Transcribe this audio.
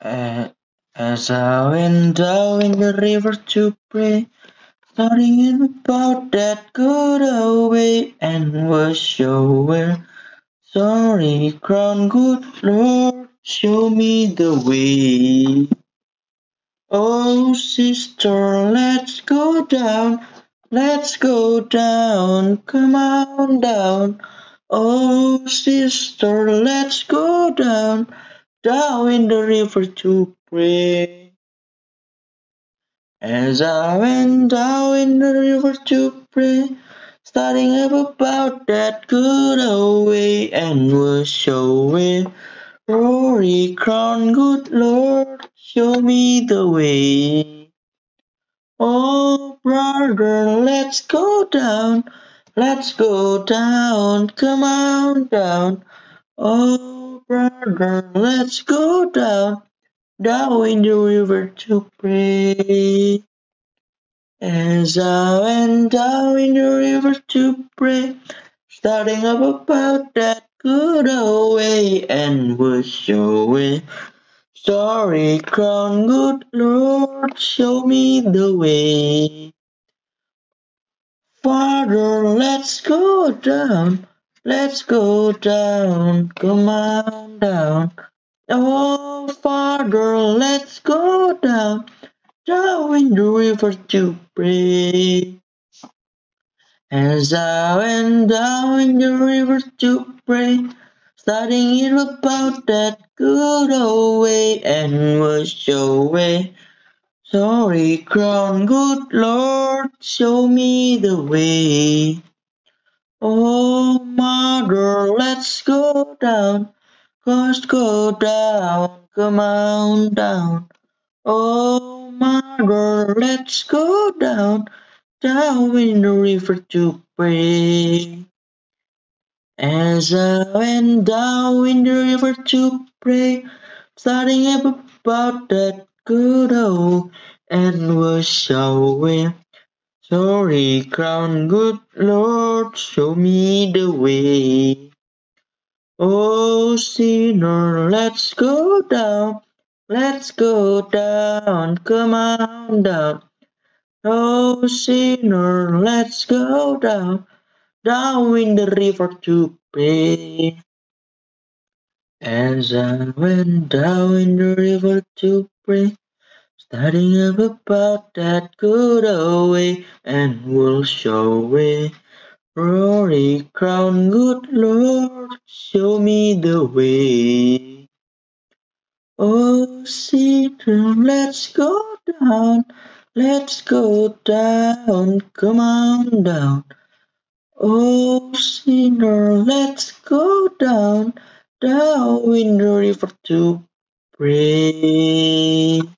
Uh, as I went down in the river to pray, starting about that good old way, and was sure sorry, crown good Lord, show me the way. Oh, sister, let's go down, let's go down, come on down. Oh, sister, let's go down, down in the river to pray. As I went down in the river to pray, starting up about that good old way, and was showing glory crown, good Lord, show me the way. Oh, brother, let's go down, let's go down, come on down. Oh, brother, let's go down, down in the river to pray. As I went down in the river to pray, starting up about that good old way, and was showing sorry, crown, good Lord, show me the way. Father, let's go down, let's go down, come on down. Oh, Father, let's go down, down in the river to pray. As I went down in the river to pray, starting it about that good old way, and was showing sorry, crown, good Lord, show me the way. Oh, my girl, let's go down, let's go down, come on down. Oh, my girl, let's go down, down in the river to pray. As I went down in the river to pray, starting up about that good old and was showing sorry, crown, good Lord, show me the way. Oh, sinner, let's go down, let's go down, come on down. Oh, sinner, let's go down, down in the river to pray. As I went down in the river to pray, studying up about that good old way, and we'll show way. Rory crown, good Lord, show me the way. Oh, sinner, let's go down, let's go down, come on down. Oh, sinner, let's go down, down in the river to pray.